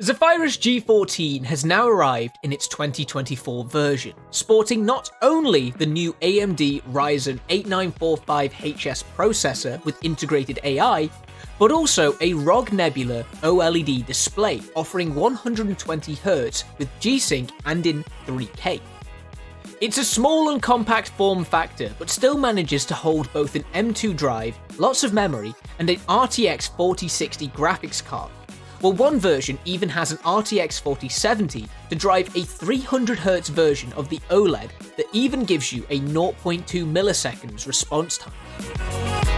Zephyrus G14 has now arrived in its 2024 version, sporting not only the new AMD Ryzen 8945HS processor with integrated AI, but also a ROG Nebula OLED display offering 120Hz with G-Sync and in 3K. It's a small and compact form factor, but still manages to hold both an M2 drive, lots of memory, and an RTX 4060 graphics card, well, one version even has an RTX 4070 to drive a 300Hz version of the OLED that even gives you a 0.2 milliseconds response time.